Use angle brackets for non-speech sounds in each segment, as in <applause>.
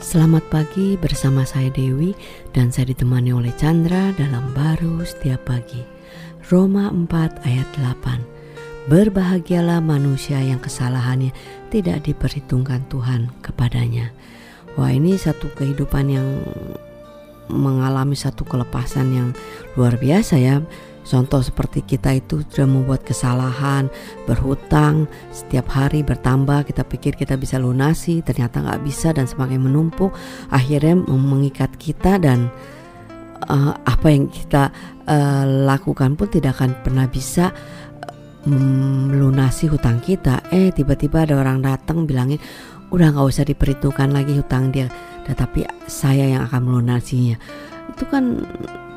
Selamat pagi bersama saya Dewi dan saya ditemani oleh Chandra dalam baru setiap pagi. Roma 4 ayat 8. Berbahagialah manusia yang kesalahannya tidak diperhitungkan Tuhan kepadanya. Wah ini satu kehidupan yang mengalami satu kelepasan yang luar biasa ya Contoh seperti kita itu sudah membuat kesalahan, berhutang, setiap hari bertambah, kita pikir kita bisa lunasi, ternyata nggak bisa dan semakin menumpuk, akhirnya mengikat kita dan uh, apa yang kita uh, lakukan pun tidak akan pernah bisa melunasi hutang kita. Eh tiba-tiba ada orang datang bilangin, udah nggak usah diperhitungkan lagi hutang dia, tetapi saya yang akan melunasinya. Itu kan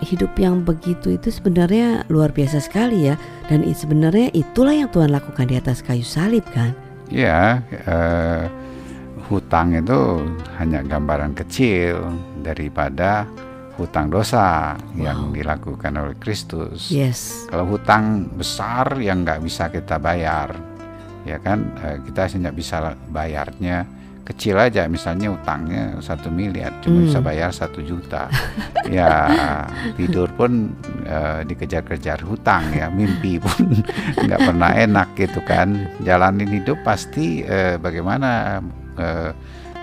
hidup yang begitu itu sebenarnya luar biasa sekali ya dan sebenarnya itulah yang Tuhan lakukan di atas kayu salib kan ya uh, hutang itu hanya gambaran kecil daripada hutang dosa wow. yang dilakukan oleh Kristus. Yes. Kalau hutang besar yang nggak bisa kita bayar, ya kan uh, kita hanya bisa bayarnya kecil aja misalnya utangnya satu miliar cuma hmm. bisa bayar satu juta <laughs> ya tidur pun uh, dikejar-kejar hutang ya mimpi <laughs> pun nggak pernah enak gitu kan jalanin hidup pasti uh, bagaimana uh,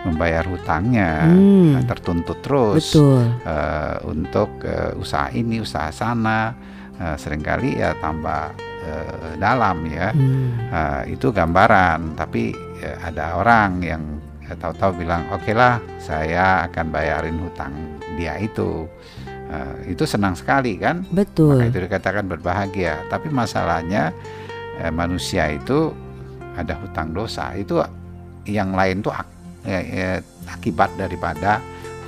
membayar hutangnya hmm. tertuntut terus Betul. Uh, untuk uh, usaha ini usaha sana uh, sering kali ya tambah uh, dalam ya hmm. uh, itu gambaran tapi ada orang yang tahu-tahu bilang oke okay lah saya akan bayarin hutang dia itu. Uh, itu senang sekali kan? Betul. Maka itu dikatakan berbahagia. Tapi masalahnya uh, manusia itu ada hutang dosa. Itu yang lain tuh ak ya, ya, akibat daripada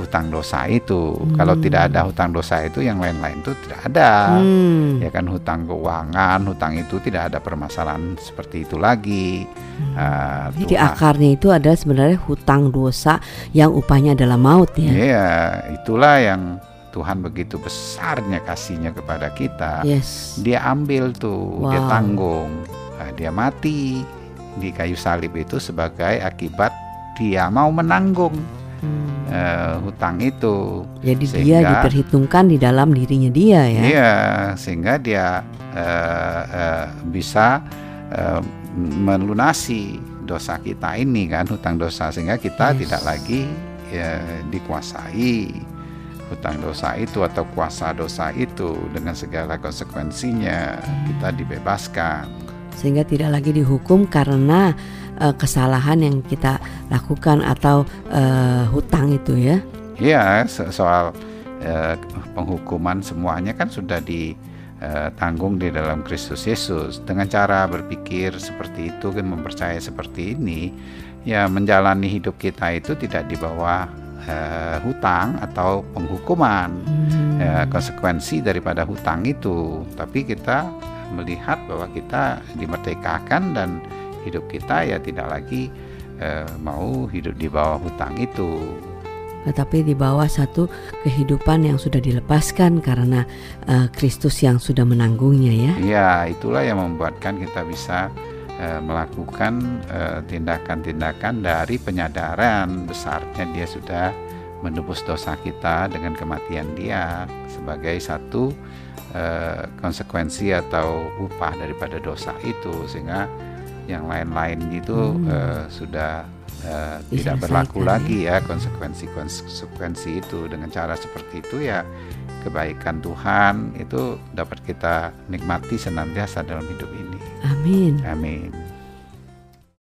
hutang dosa itu. Hmm. Kalau tidak ada hutang dosa itu yang lain-lain itu tidak ada. Hmm. Ya kan hutang keuangan, hutang itu tidak ada permasalahan seperti itu lagi. Hmm. Uh, Jadi akarnya itu ada sebenarnya hutang dosa yang upahnya adalah maut ya. Iya, itulah yang Tuhan begitu besarnya kasihnya kepada kita. Yes. Dia ambil tuh, wow. dia tanggung. Nah, dia mati di kayu salib itu sebagai akibat dia mau menanggung uh, hutang itu. Jadi sehingga, dia diperhitungkan di dalam dirinya dia ya. Iya, sehingga dia uh, uh, bisa uh, melunasi dosa kita ini kan hutang dosa sehingga kita yes. tidak lagi ya, dikuasai hutang dosa itu atau kuasa dosa itu dengan segala konsekuensinya kita dibebaskan sehingga tidak lagi dihukum karena uh, kesalahan yang kita lakukan atau uh, hutang itu ya. Iya, soal uh, penghukuman semuanya kan sudah ditanggung di dalam Kristus Yesus. Dengan cara berpikir seperti itu kan mempercayai seperti ini, ya menjalani hidup kita itu tidak di bawah uh, hutang atau penghukuman. Hmm. Uh, konsekuensi daripada hutang itu, tapi kita melihat bahwa kita dimerdekakan dan hidup kita ya tidak lagi uh, mau hidup di bawah hutang itu tetapi di bawah satu kehidupan yang sudah dilepaskan karena uh, Kristus yang sudah menanggungnya ya. Iya, itulah yang membuatkan kita bisa uh, melakukan tindakan-tindakan uh, dari penyadaran besarnya dia sudah menebus dosa kita dengan kematian dia sebagai satu uh, konsekuensi atau upah daripada dosa itu sehingga yang lain-lain itu hmm. uh, sudah uh, tidak berlaku ya. lagi ya konsekuensi-konsekuensi itu dengan cara seperti itu ya kebaikan Tuhan itu dapat kita nikmati senantiasa dalam hidup ini. Amin. Amin.